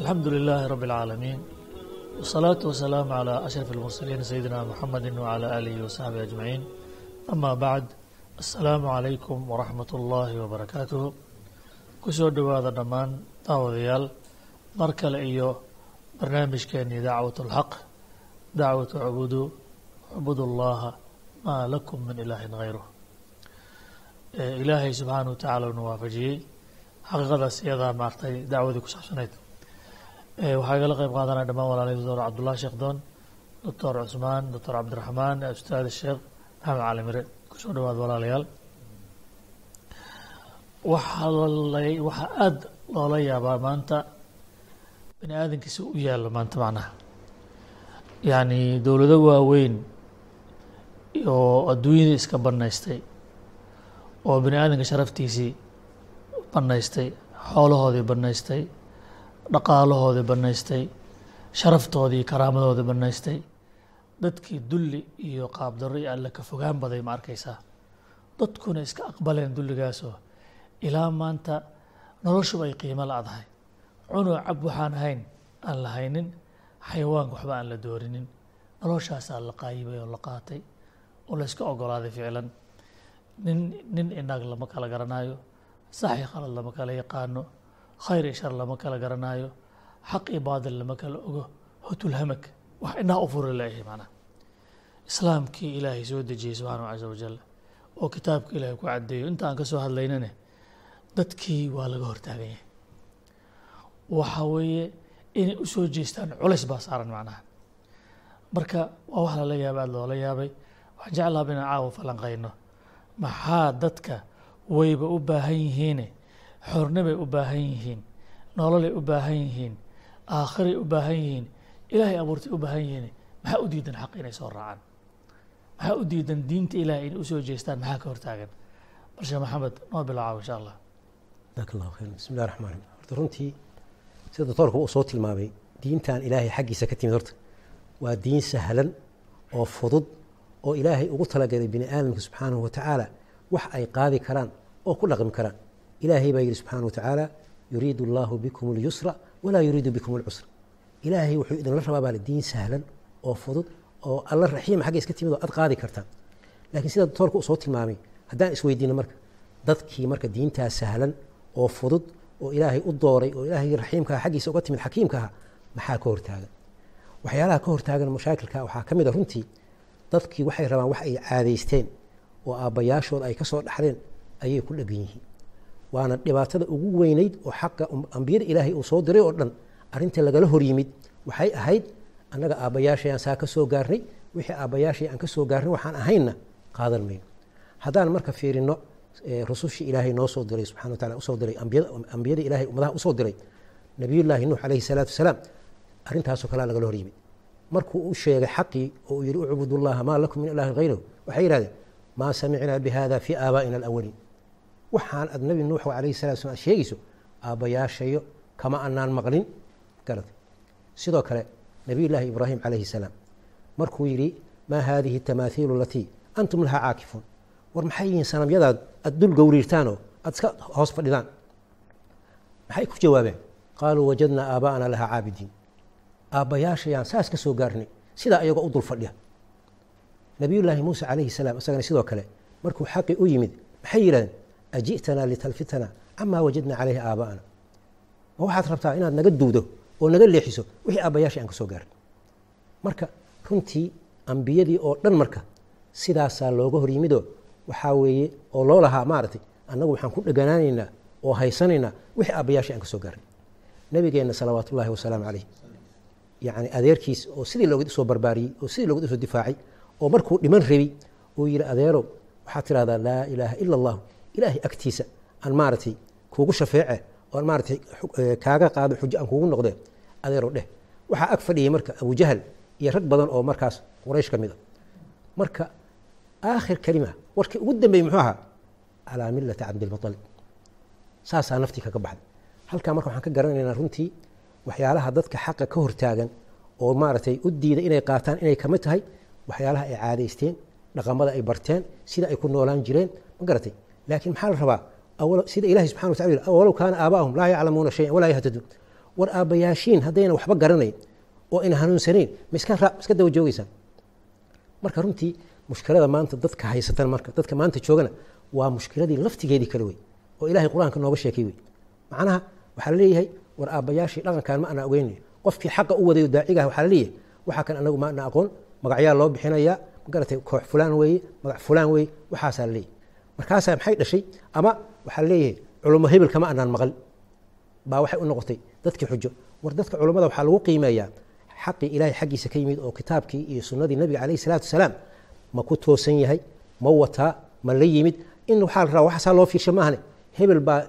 alxamdu lilaahi rabbi alcaalamiin wasalaatu wasalaamu calaa ashraf almursaliin sayidina muxamedi wacalaa aalihi wasaxbihi ajmaciin ama bacd assalaamu calaykum waraxmat ullaahi wabarakaatuhu ku soo dhowaada dhammaan daawadayaal mar kale iyo barnaamijkeennii dacwat alxaq dacwatu cubudu cubudu llaha maa lakum min ilaahin hayruh ilaahay subxaana wa tacaala una waafajiyey. Xaqiiqadaas iyadaa maartay dacwadii ku saabsanayd waxaa igala qeyb qaadanaya dhamaan walaalay doctor cabdullahi sheekh doon doctor cusmaan doctor cabdiraxmaan ustaad sheekh maxamed cali mire. Kusoo dhawaad walaalayaal. Waxaa waxaa aada loola yaabaa maanta bani aadamkiisa u yaallo maanta macnaha. Yacni dowlado waaweyn oo adduunyadii iska bannaystay oo bani aadamka sharaftiisii bannaystay xoolahoodii bannaystay dhaqaalahoodii bannaystay sharaftoodii karaamadoodii bannaystay dadkii dulli iyo qaabdarro iyo alle ka fogaan baday ma arkaysaa? Dadkuna iska aqbaleen dulligaasoo ilaa maanta noloshuba ay qiimo la-dahay cunoo cab waxaan ahayn aan la haynin xayawaanka waxba aan la doorinin. Noloshaasaa la qaayibay oo la qaatay oo la iska ogolaaday ficlan. Nin nin inaag lama kala garanaayo sax iyo khalad lama kala yaqaano khayr iyo shar lama kala garanaayo. Xaq iyo baadil lama kala ogo. Hotulhamag wax indhaha u furi leeyahay macnaha. Islaamkii ilaahay soo dejiyey subxaanahu casa wajal oo kitaabka ilaahay ku caddeeyo. Inta aan ka soo hadlaynane dadkii waa laga hortaagan yahay. Waxa weeye inay u soo jeestaan culays baa saaran macnaha. Marka waa wax lala yaaba aada loola yaabay. Waxaan jeclaaba inaan caawa falanqayno. Maxaa dadka wayba u baahan yihiine xornibay u baahan yihiin nololay u baahan yihiin aakhiray u baahan yihiin ilaahay abuurtay u baahan yihiin. Maxaa u diidan xaq inay soo raacaan? Maxaa u diidan diinta ilahay inay u soo jeestaan? Maxaa ka hortaagan? Balshe maxamed noo bilaacaw insha allah. Jazaak allahu khayr bismi llahi raxmaan raxiim horta runtii sida doctoorka uu soo tilmaamay diintan ilaahay xaggiisa ka timid horta waa diin sahlan oo fudud oo ilaahay ugu talagalay bini aadamka subxaanahu wa tacaala wax ay qaadi karaan oo ku dhaqmi karaan ilaahay baa yidhi subxaana wa tacaala yuriidu allahu bikum اlyusra walaa yuriidu bikum اlcusra ilaahay wuxuu idinla rabaa baa diin sahlan oo fudud oo alla raxiima xagga iska timid oo ad qaadi kartaan laakiin sida doctoorka uu tilmaamay haddaan isweydiino marka dadkii marka diintaas sahlan oo fudud oo ilaahay u dooray oo ilaahay raxiimkaha xaggiisa uga timid xakiimkaha maxaa ka hortaagan waxyaalaha ka hortaagan mashaakilka waxaa ka mid a runtii dadkii waxay rabaan wax ay caadaysteen oo aabbayaashood ay ka soo dhaxleen ayay ku dhagan yihiin waana dhibaatada ugu weynayd oo xaqa ambiyada ilaahay uu soo diray oo dhan arrinta lagala hor yimid. Waxay ahayd annaga aabbayaashay aan saa ka soo gaarnay wixii aabbayaashay aan ka soo gaarnay waxaan ahaynna qaadan mayno haddaan marka fiirino rusushii ilaahay noo soo diray subxana wa tacala u soo diray ambiyada ilaahay ummadaha u soo diray nabiyullaahi nuux calayhi salaatu wasalaam arrintaasoo kalea lagala hor yimid. Markuu u sheegay xaqii oo uu yihi ucbud llaha maa lakum min ilaahin hayrahu waxay yidhahdeen maa samicnaa bihada fii aabaa'ina alawaliin waxaan ad nabi nuux alayhi salatu slam ad sheegayso aabbayaashayo kama anaan maqlin garad. Sidoo kale nabiyullaahi ibraahim calayhi salaam markuu yidhi maa haadihi tamaathiilu alatii antum lahaa caakifuun war maxay yihiin sanamyadaad aad dul gowriirtaanoo aad iska hoos fadhidaan? Maxay ku jawaabeen? Qaaluu wajadnaa aabaa'ana lahaa caabidiin. Aabbayaashayaan saas ka soo gaarnay sidaa ayagoo u dul fadhiya. Nabiyullaahi muuse calayhi salaam isagana sidoo kale markuu xaqi u yimid maxay yidhahdeen aji'tanaa litalfitana camaa wajadna calayhi aabaa'ana ma waxaad rabtaa inaad naga duudo oo naga leexiso wixii aabbayaashay aan ka soo gaarnay marka runtii ambiyadii oo dhan marka sidaasaa looga hor yimidoo waxaa weeye oo loo lahaa maaragtay annagu waxaan ku dheganaanaynaa oo haysanaynaa wixii aabbayaashay aan ka soo gaarnay nabigeenna salawaatu ullaahi wasalaamu calayh yacni adeerkiis oo sidii looga soo barbaariyey oo sidii looga soo difaacay oo markuu dhiman rabi uu yidhi adeerow waxaad tidhahdaa laa ilaaha ila allahu ilaahay agtiisa aan maaragtay kuugu shafeece oo aan maaragtay kaaga qaado xujo aan kuugu noqdee adeerow dheh. Waxaa ag fadhiyay marka abujahal iyo rag badan oo markaas quraysh ka mid a marka aakhir kalima warkii ugu dambeeyey muxuu ahaa calaa millati cabdilmualib saasaa naftii kaga baxday. Halkaa marka waxaan ka garanaynaa runtii waxyaalaha dadka xaqa ka hortaagan oo maaragtay u diida inay qaataan inay ka mid tahay waxyaalaha ay caadaysteen dhaqamada ay barteen sida ay ku noolaan jireen ma garatay laakiin maxaa la rabaa sida ilahi subxana watala yiri walow kaana aabaahum laa yaclamuuna shayan walaa yahtaduun war aabbayaashiin haddayna waxba garanayn oo ayna hanuunsanayn ma iska daba joogeysaan marka runtii mushkilada maanta dadka haysatan marka dadka maanta joogana waa mushkiladii laftigeedii kale wey oo ilahay qur'aanka nooga sheekay wey macnaha waxaa la leeyahay war aabbayaashii dhaqankan ma ana ogeyn qofkii xaqa u wadayo daacigaha waxaa la leeyahay waxaa kan anagu ma ana aqoon magacyaa loo bixinayaa magaratay koox fulaan weeye magac fulaan weeye waxaasaa la leeyahay markaasaa maxay dhashay? Ama waxaa la leeyahay culummo hebel kama anaan maqal. Baa waxay u noqotay dadkii xujo. War dadka culummada waxaa lagu qiimeeyaa xaqii ilaahay xaggiisa ka yimid oo kitaabkii iyo sunnadii nabiga calayhi salaatu wasalaam ma ku toosan yahay ma wataa ma la yimid. In waxaa la rabaa waxaasaa loo fiirsha maahane hebel baa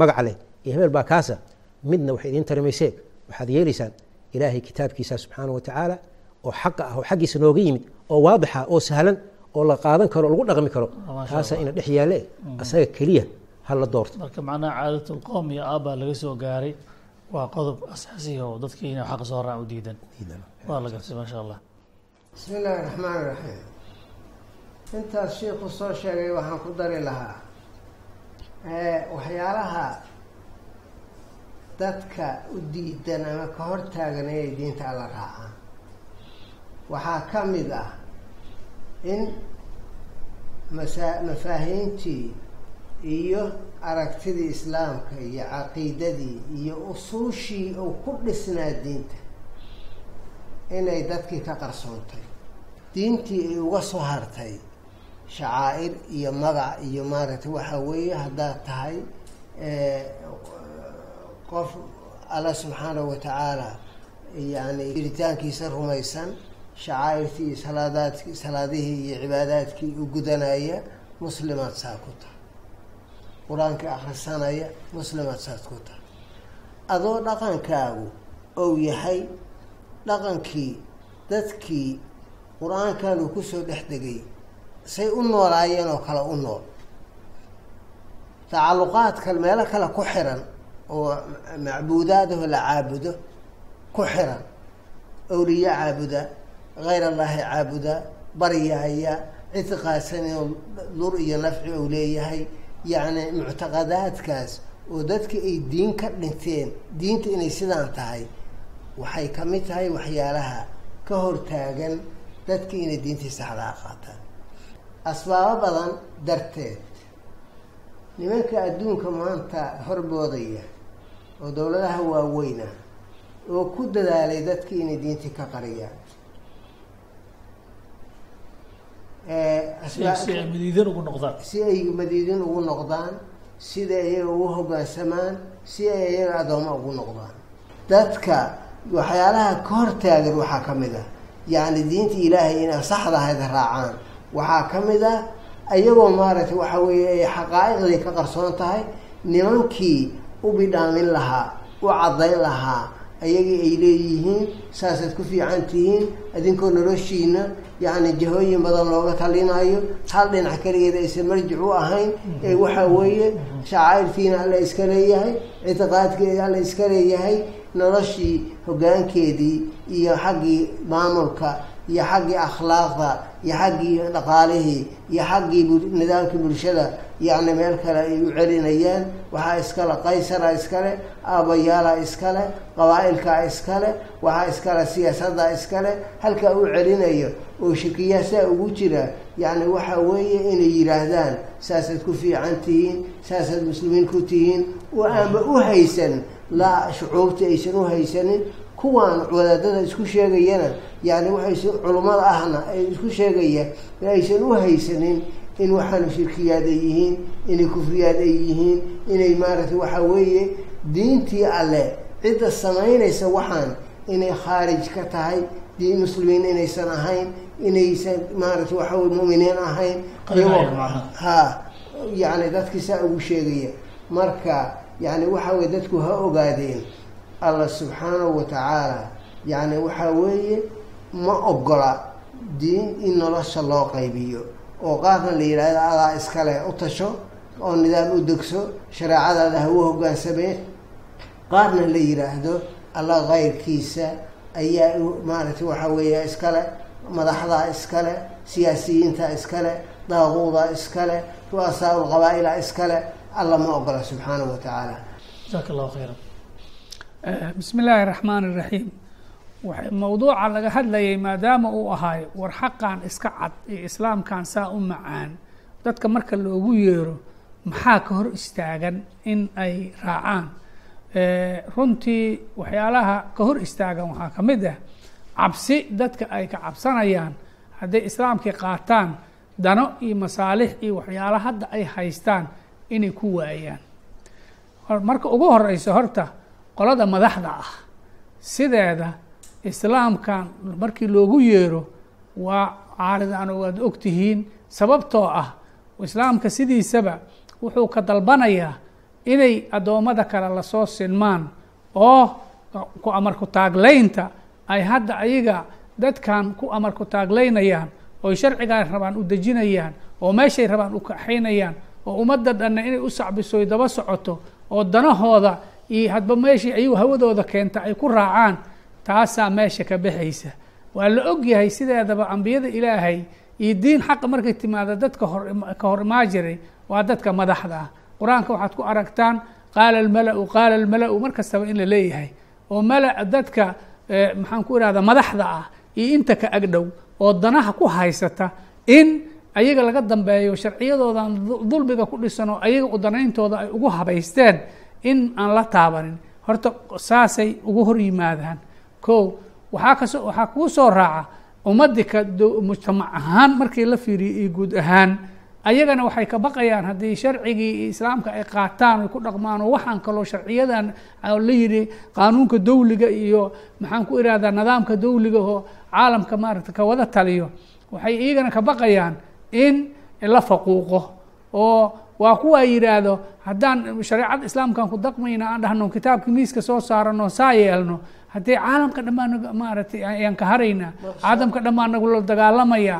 magaca leh iyo hebel baa kaasa. Midna waxay idiin tarimaysee waxaad yeelaysaan ilaahay kitaabkiisa subxaana wa tacaala oo xaqa ah oo xaggiisa nooga yimid oo waadixa oo sahlan oo la qaadan karo lagu dhaqmi karo kaasaa ina dhex yaalle asaga keliya ha la doorto. Marka macnaha caadatulqowm iyo aabbaa laga soo gaaray waa qodob asaasiga oo dadkii inay xaqa soo raac u diidan waa la gartay maasha allah. Bismi illaahi raxmaan iraxiim intaas shiiku soo sheegay waxaan ku dari lahaa waxyaalaha dadka u diidan ama ka hortaagan inay diinta alla raacaan. Waxaa ka mid ah in masa mafaahiimtii iyo aragtidii islaamka iyo caqiidadii iyo usuushii uu ku dhisnaa diinta inay dadkii ka qarsoontay. Diintii ay uga soo hartay shacaa'ir iyo magac iyo maaragtay waxaa weeye haddaad tahay qof alla subxaanahu watacaala yani jiritaankiisa rumaysan shacaa'irtii iyo salaadaadki salaadihii iyo cibaadaadkii u gudanaya muslimaad saa ku tahay. Qur'aankii akhrisanaya muslimaad saad ku tahay. Adoo dhaqankaagu ou yahay dhaqankii dadkii qur'aankan uu ku soo dhex degay say u noolaayeen oo kale u nool. Tacalluqaadka meelo kale ku xiran oo macbuudaadaho la caabudo ku xiran awliye caabuda hayr allahi caabuda baryahaya ictiqaadsan inuu dur iyo nafci ou leeyahay yacni muctaqadaadkaas oo dadki ay diin ka dhinteen diinta inay sidaan tahay waxay ka mid tahay waxyaalaha ka hortaagan dadki inay diintii saxdaa qaataan asbaabo badan darteed nimanka adduunka maanta horboodaya oo dowladaha waaweyna oo ku dadaalay dadki inay diintii ka qariyaan si ay madiidan ugu noqdaan si ay madiidin ugu noqdaan sida iyaga ugu hoggaansamaan si ay iyaga addooma ugu noqdaan dadka waxyaalaha ka hortaagan waxaa ka mid ah yacni diinta ilaahay inaa saxda ahayd raacaan. Waxaa ka mid ah iyagoo maaragtay waxa weeye ay xaqaa'iqdii ka qarsoon tahay nimankii u bidhaamin lahaa u caddayn lahaa ayagii ay leeyihiin saasaad ku fiican tihiin idinkoo noloshiina yacni jahooyin badan looga talinayo. Hal dhinac keligeed aysan marjic u ahayn. Ee waxaa weeye shacaa'irtiina alla iska leeyahay ictiqaadkeeda alla iska leeyahay noloshii hoggaankeedii iyo xaggii maamulka iyo xaggii akhlaaqda iyo xaggii dhaqaalihii iyo xaggii nidaamkii bulshada yacni meel kale ay u celinayaan waxaa iskale qaysara iskale aabayaala iskale qabaa-ilkaa iskale waxaa iskale siyaasadda iskale halkaa u celinayo oo shirkiyaha saa ugu jira yacni waxa weeye inay yidhaahdaan saasaad ku fiican tihiin saasaad muslimiin ku tihiin oo aanba u haysan laa shucuubta aysan u haysanin kuwaan wadaadada isku sheegayana yani waxayse culummada ahna ay isku sheegaya aysan u haysanin in waxaanu shirkiyaad ay yihiin inay kufriyaad ay yihiin inay maaragtay waxaa weeye diintii alle cidda samaynaysa waxaan inay khaarij ka tahay diin muslimiin inaysan ahayn inaysan maaragtay waxa weye mu'miniin ahayn ha yani dadkii saa ugu sheegaya marka yani waxa weye dadku ha ogaadeen alla subxaanahu wa tacaala yacni waxaa weeye ma ogola diin in nolosha loo qaybiyo oo qaarna la yidhaahdo adaa iskale u tasho oo nidaam u degso shareecadaada ha u hoggaansamee qaarna la yidhaahdo alla kayrkiisa ayaa maaragtay waxaa weeye iskale madaxdaa iskale siyaasiyiinta iskale daaquuda iskale ru'asaa ulqabaa'ila iskale alla ma ogola subxaanahu wa tacaala jasaaka allahu khayran. Bismi illaahi raxmaan iraxiim mawduuca laga hadlayay maadaama uu ahaayo war xaqan iska cad iyo islaamkan saa u macaan. Dadka marka loogu yeero maxaa ka hor istaagan in ay raacaan? Runtii waxyaalaha ka hor istaagan waxaa ka mid ah cabsi dadka ay ka cabsanayaan hadday islaamkii qaataan dano iyo masaalix iyo waxyaala hadda ay haystaan inay ku waayaan. Marka ugu horeysa horta qolada madaxda ah sideeda islaamkan markii loogu yeero waa caaridan waad ogtihiin sababtoo ah islaamka sidiisaba wuxuu ka dalbanayaa inay addoommada kale la soo sinmaan oo ku amarku taaglaynta ay hadda ayaga dadkan ku amarku taaglaynayaan oy sharcigaa rabaan u dejinayaan oo meeshay rabaan u kaxaynayaan oo ummadda dhanna inay u sacbisoy daba socoto oo danahooda iyo hadba meeshii ayagu hawadooda keenta ay ku raacaan taasaa meesha ka baxaysa. Waa la og yahay sideedaba ambiyada ilaahay iyo diin xaqa markay timaado dadka hor ka hor imaa jiray waa dadka madaxda ah. Qur'aanka waxaad ku aragtaan qaala almala-u qaala almala-u mar kastaba in la leeyahay oo mala dadka maxaan ku irahdaa madaxda ah iyo inta ka agdhow oo danaha ku haysata in ayaga laga dambeeyo sharciyadoodan dulmiga ku dhisan oo ayaga udanayntooda ay ugu habaysteen in aan la taabanin. Horta saasay ugu hor yimaadaan ko waxaa kaso waxaa kuu soo raaca ummadii ka mujtamac ahaan markii la fiiriyo iyo guud ahaan. Ayagana waxay ka baqayaan haddii sharcigii islaamka ay qaataan ay ku dhaqmaan oo waxaan kaloo sharciyadan la yidhi qaanuunka dawliga iyo maxaan ku irahdaa nidaamka dawliga oo caalamka maaragta ka wada taliyo. Waxay iyagana ka baqayaan in la faquuqo oo waa kuwaa yidhaahdo haddaan shareecada islaamkan ku daqmayna aan dhahno kitaabka miiska soo saarano saa yeelno haddii caalamka dhammaan maaragtay ayaan ka haraynaa caalamka dhammaan nagula dagaalamaya.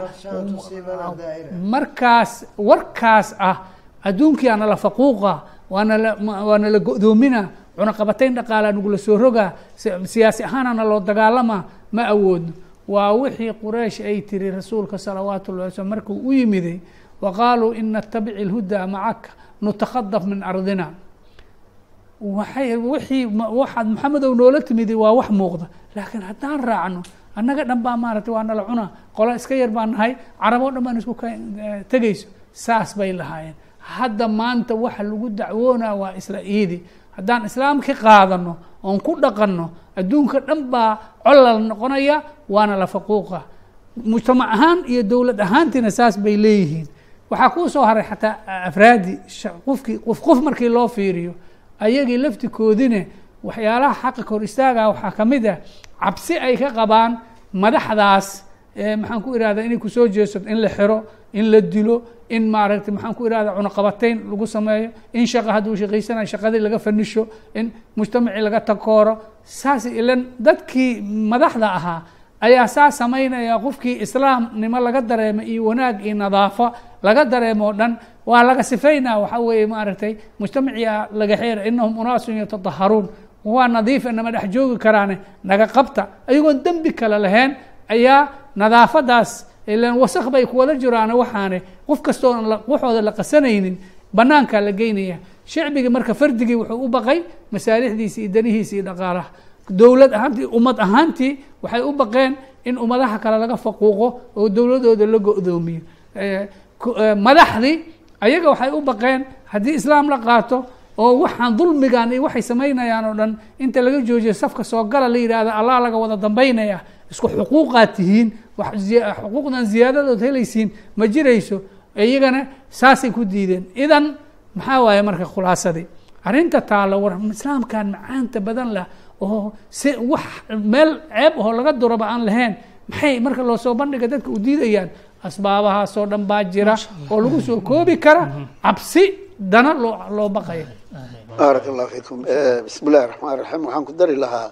Markaas warkaas ah adduunkii aana la faquuqa waana la waana la go-doomina cunaqabatayn dhaqaalaa nagula soo rogaa siyaasi ahaanana loo dagaalama ma awoodno. Waa wixii quraysh ay tiri rasuulka salawaatu ullahi waslm markuu u yimiday wa qaaluu in natabici اlhudaa macaka nutakadaf min ardina waxay wixii waxaad maxamedow noola timidi waa wax muuqda. Laakiin haddaan raacno annaga dhan baa maaratay waa nala cuna qola iska yar baan nahay caraboo dhan baan isku tegayso. Saas bay lahaayeen. Hadda maanta waxa lagu dacwoonaa waa isla iidi. Haddaan islaamkii qaadano oon ku dhaqanno adduunka dhan baa colal noqonaya waana la faquuqa. Mujtamac ahaan iyo dowlad ahaantiina saas bay leeyihiin. Waxaa kuu soo haray xataa afraadi qofkii qof qof markii loo fiiriyo ayagii laftikoodine waxyaalaha xaqa hor istaaga waxaa ka mid ah cabsi ay ka qabaan madaxdaas maxaan ku irahdaa inay ku soo jeesato in la xiro in la dilo in maaragtay maxaan ku irahdaa cunaqabatayn lagu sameeyo in shaqa hadduu shaqaysanayo shaqadii laga fanisho in mujtamacii laga takooro. Saas ilan dadkii madaxda ahaa ayaa saa samaynaya qofkii islaamnimo laga dareemo iyo wanaag iyo nadaafo laga dareemo dhan waa laga sifaynaa waxaa weeye maaragtay mujtamacia laga xeera inahum unaasun yatadaharuun waa nadiif nama dhex joogi karaane naga qabta. Ayagoon dembi kale lahayn ayaa nadaafadaas ilan wasak bay kuwada jiraane waxaane qof kastoon waxooda la qasanaynin banaankaa la geynaya. Shicbigii marka fardigii wuxuu u baqay masaalixdiisi iyo dhaqaalaha. Dowlad ahaantii ummad ahaantii waxay u baqeen in ummadaha kale laga faquuqo oo dowladooda la go-doomiyo madaxdii ayaga waxay u baqeen haddii islaam la qaato oo waxaan dulmigan iyo waxay samaynayaan oo dhan inta laga joojiyo safka soo gala la yidhahda allah laga wada dambaynaya isku xuquuqaad tihiin xuquuqdan ziyaadadood helaysiin ma jirayso iyagana saasay ku diideen. Idan maxaa waaye marka khulaasadii? Arrinta taalo war islaamkan macaanta badan lah oo si wax meel ceeb ahoo laga duraba aan lahayn maxay marka loo soo bandhiga dadka u diidayaan asbaabahaasoo dhan baa jira oo lagu soo koobi kara cabsi dana loo loo baqaya. Baarak allah fiikum. Bismi illahi raxmaan raxiim waxaan ku dari lahaa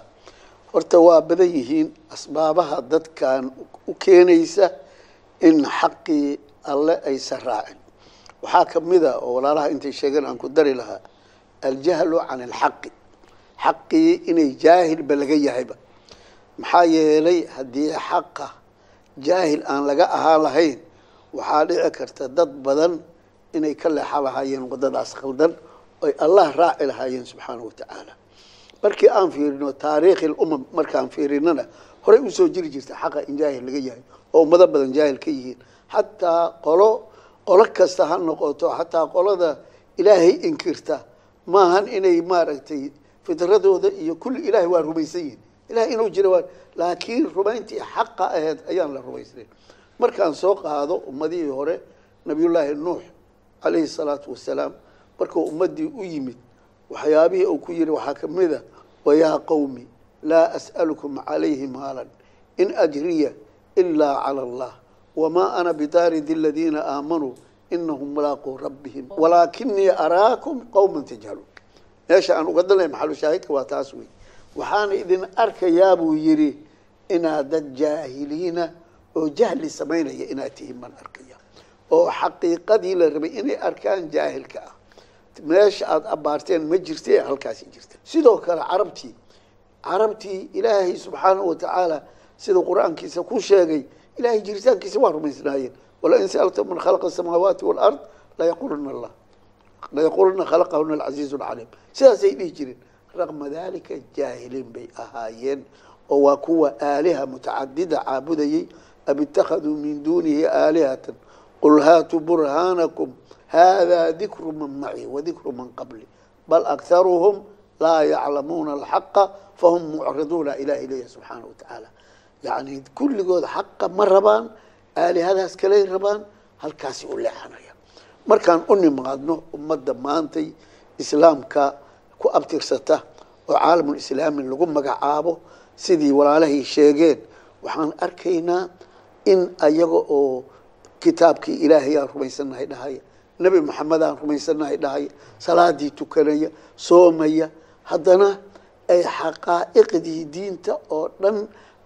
horta waa badan yihiin asbaabaha dadkan u keenaysa in xaqii alle aysan raacin. Waxaa kamida oo walaalaha intay sheegeen aan ku dari lahaa aljahlu can alxaqi. Xaqii inay jaahilba laga yahayba maxaa yeelay haddii xaqa jaahil aan laga ahaan lahayn waxaa dhici karta dad badan inay ka leexa lahaayeen wadadaas khaldan oy allah raaci lahaayeen subxaanahu watacaala markii aan fiirino taariikhi lumam markaan fiirinana horey u soo jiri jirta xaqa in jaahil laga yahay oo ummado badan jaahil ka yihiin. Xataa qolo qolo kasta ha noqoto xataa qolada ilaahay inkirta maahan inay maaragtay fitradooda iyo kulli ilaahay waa rumaysan yihiin ilahay inuu jira waa laakiin rumayntii xaqa aheyd ayaan la rumaysnayn markaan soo qaado ummadihii hore nabiyullaahi nuux calayhi salaatu wasalaam markuu ummadii u yimid waxyaabihii uu ku yihi waxaa ka mid a wayaa qowmi laa as'alukum calayhi maalan in ajriya ilaa cala allah wamaa ana bidaaridi aladiina aamanuu inahum mulaaquu rabbihim walaakinii araakum qowman tajhaluun. Meesha aan uga dalnay maxalu shaahidka waa taas wey waxaana idin arkayaa buu yidhi inaad dad jaahiliina oo jahli samaynaya inaad tihiin baan arkaya. Oo xaqiiqadii la rabay inay arkaan jaahilka ah. Meesha aada abaarteen ma jirte halkaasi jirta sidoo kale carabtii carabtii ilaahay subxaanahu watacaala sida qur'aankiisa ku sheegay ilahay jiritaankiisa waa rumaysnaayeen. Walain sa'alta man khalaqa asamaawaati waalard layaquluna allah layaquluna khalaqahuna alcasiizu alcaliim sidaasay dhihi jireen raqma dalika jaahiliin bay ahaayeen oo waa kuwa aaliha mutacadida caabudayay am ittakhaduu min duunihi aalihatan qul haatuu burhaanakum hada dikru man maci wadikru man qabli bal akharuhum laa yaclamuuna alxaqa fahum mucriduuna ilahi leeyahy subxaana wa yacni kulligood xaqa ma rabaan aalihadaas kaley rabaan halkaasi u leexanaya. Markaan u nimaadno ummadda maantay islaamka ku abtirsata oo caalamul islaami lagu magacaabo sidii walaalahay sheegeen. Waxaan arkaynaa in ayaga oo kitaabkii ilaahay aan rumaysanahay dhahaya nebi maxamed aan rumaysanahay dhahaya salaadii tukanaya soomaya haddana ay xaqaa'iqdii diinta oo dhan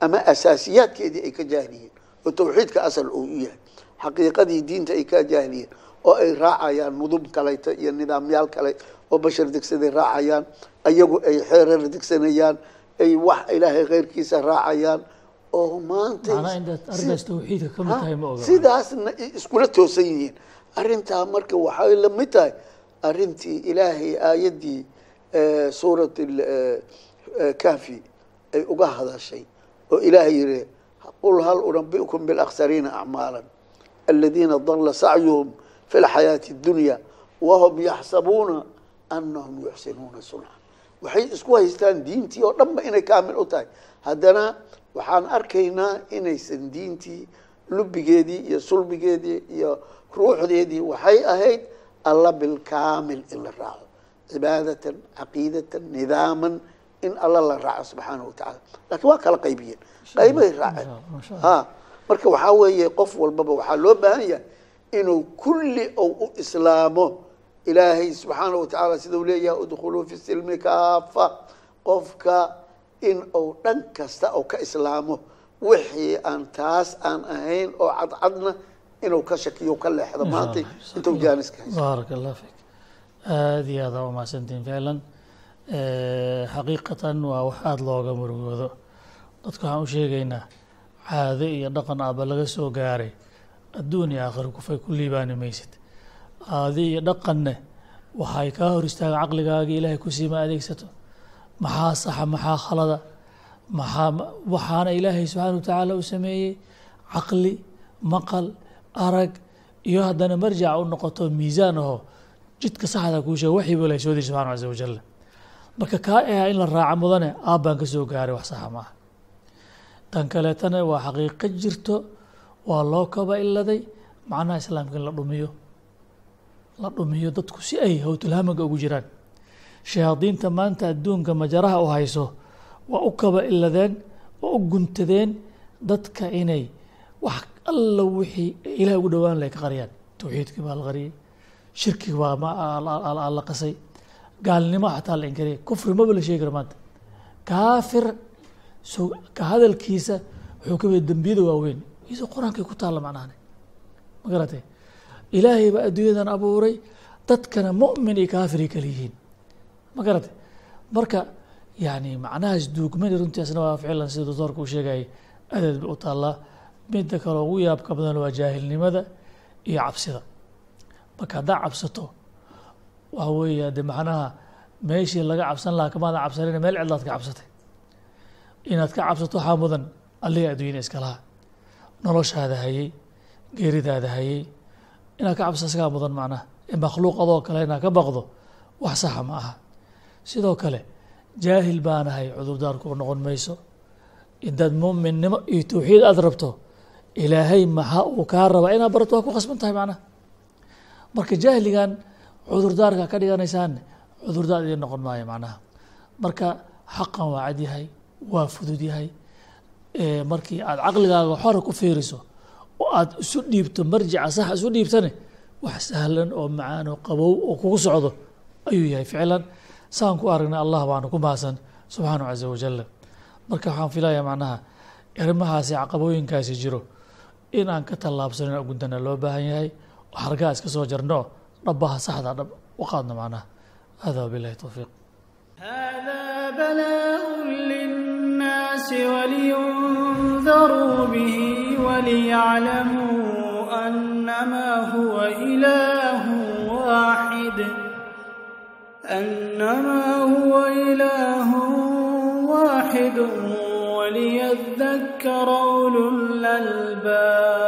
ama asaasiyaadkeedii ay ka jaahiliyiin oo tawxiidka asal uu u yahay. Xaqiiqadii diinta ay ka jaahiliyeen oo ay raacayaan nudum kaleyta iyo nidaamyaal kale oo bashar degsaday raacayaan ayagu ay xeerar degsanayaan ay wax ilaahay kheyrkiisa raacayaan oo maanta macnaha intaad arrintaas tawxiidka ka mid tahay ma oga sidaasna iskula toosan yihiin. Arrintaa marka waxay la mid tahay arrintii ilaahay aayaddii suurat kahfi ay uga hadashay oo ilaahay yihi qul hal unabiukum bilaksariina acmaala aladiina dala sacyuhum fi lxayaati اdunya wahum yaxsabuuna anahum yuxsinuuna sunca waxay isku haystaan diintii oo dhanba inay kaamil u tahay haddana waxaan arkaynaa inaysan diintii lubigeedii iyo sulbigeedii iyo ruuxdeedii waxay ahayd alla bilkaamil in la raaco cibaadatan caqiidatan nidaaman in alla la raaco subxaanahu watacaala laakiin waa kala qaybiyeen qaybay raaceen ha marka waxaa weeye qof walbaba waxaa loo baahan yahay inuu kulli ou u islaamo ilaahay subxaanahu watacaala sida uu leeyahay udkhuluu fi silmi kaafa. Qofka in uu dhan kasta ou ka islaamo wixii aan taas aan ahayn oo cadcadna inuu ka shakiyo ka leexdo maanta intuu jaaniska haysto. Baarak allah fiik. Aada iyo aada umahadsantiin ficlan xaqiiqatan waa wax aada looga murugoodo dadka waxaan u sheegaynaa caado iyo dhaqan aaba laga soo gaaray. Adduun iyo aakhiro kufay ku liibaani maysid caado iyo dhaqanne waxay kaa hor istaaga caqligaaga ilaahay kusiima adeegsato. Maxaa saxa maxaa khalada? Maxaa waxaana ilaahay subxaana watacaala u sameeyey caqli maqal arag iyo haddana marjac u noqoto miisaan aho jidka saxda kuu sheega waxii buu ilahay soo diri subxana casa wajal marka kaa ahaa in la raaco mudane aabbaan ka soo gaaray wax saxa maaha. Tan kaleetana waa xaqiiqo jirto waa loo kaba iladay macnaha islaamka in la dhumiyo la dhumiyo dadku si ay howtulhamaga ugu jiraan. Shayaadiinta maanta adduunka majaraha u hayso waa u kaba iladeen waa u guntadeen dadka inay wax alla wixii ilaah ugu dhowaan lahay ka qariyaan. Tawxiidkii baa la qariyey shirkigi baa la qasay gaalnimo xataa la inkariya kufri maba la sheegi karo maanta. Kaafir ka hadalkiisa wuxuu ka mid dembiyada waaweyn. Iyadoo qur'aankay ku taalla macnahane ma garatay ilaahay baa adduunyadan abuuray dadkana mu'min iyo kaafiray kala ma garatay marka yani macnahaas duugmani runtii asna waa ficlan sida doctoorka uu sheegayay adeed bay u taallaa. Midda kale ugu yaabka badan waa jaahilnimada iyo cabsida. Marka haddaa cabsato waxa weeya de macnaha meeshii laga cabsan lahaa kamaadan cabsanina meel cidlaad ka cabsatay. Inaad ka cabsato waxaa mudan allihii adduunyada iska lahaa. Noloshaada hayey geeridaada hayey inaad ka cabsato isagaa mudan macnaha makhluuq adoo kale inaad ka baqdo wax saxa ma aha. Sidoo kale jaahil baanahay cudurdaarku u noqon mayso. Intaad muminnimo iyo tawxiid aada rabto ilaahay maxaa uu kaa rabaa inaad barato waa ku khasban tahay macnaha marka jaahligan cudurdaarka ka dhiganaysaan cudurdaar idin noqon maayo macnaha marka xaqan waa cad yahay waa fudud yahay. Markii aada caqligaaga xora ku fiiriso oo aada isu dhiibto marjica sax isu dhiibtane wax sahlan oo macaan oo qabow oo kugu socdo ayuu yahay ficlan saan ku aragnay allah baana ku mahadsan subxaanahu caza wajal marka waxaan filaya macnaha arrimahaasi caqabooyinkaasi jiro in aan ka tallaabsanin guntana loo baahan yahay oo xargaha iska soo jarno dhabaha saxda dhab u qaadno macnaha hada wabilahi towfiiq هذا بلاء للناس ولينذروا به وليعلموا أنما هو إله واحد أنما هو إله واحد وليذكر أولو الألباب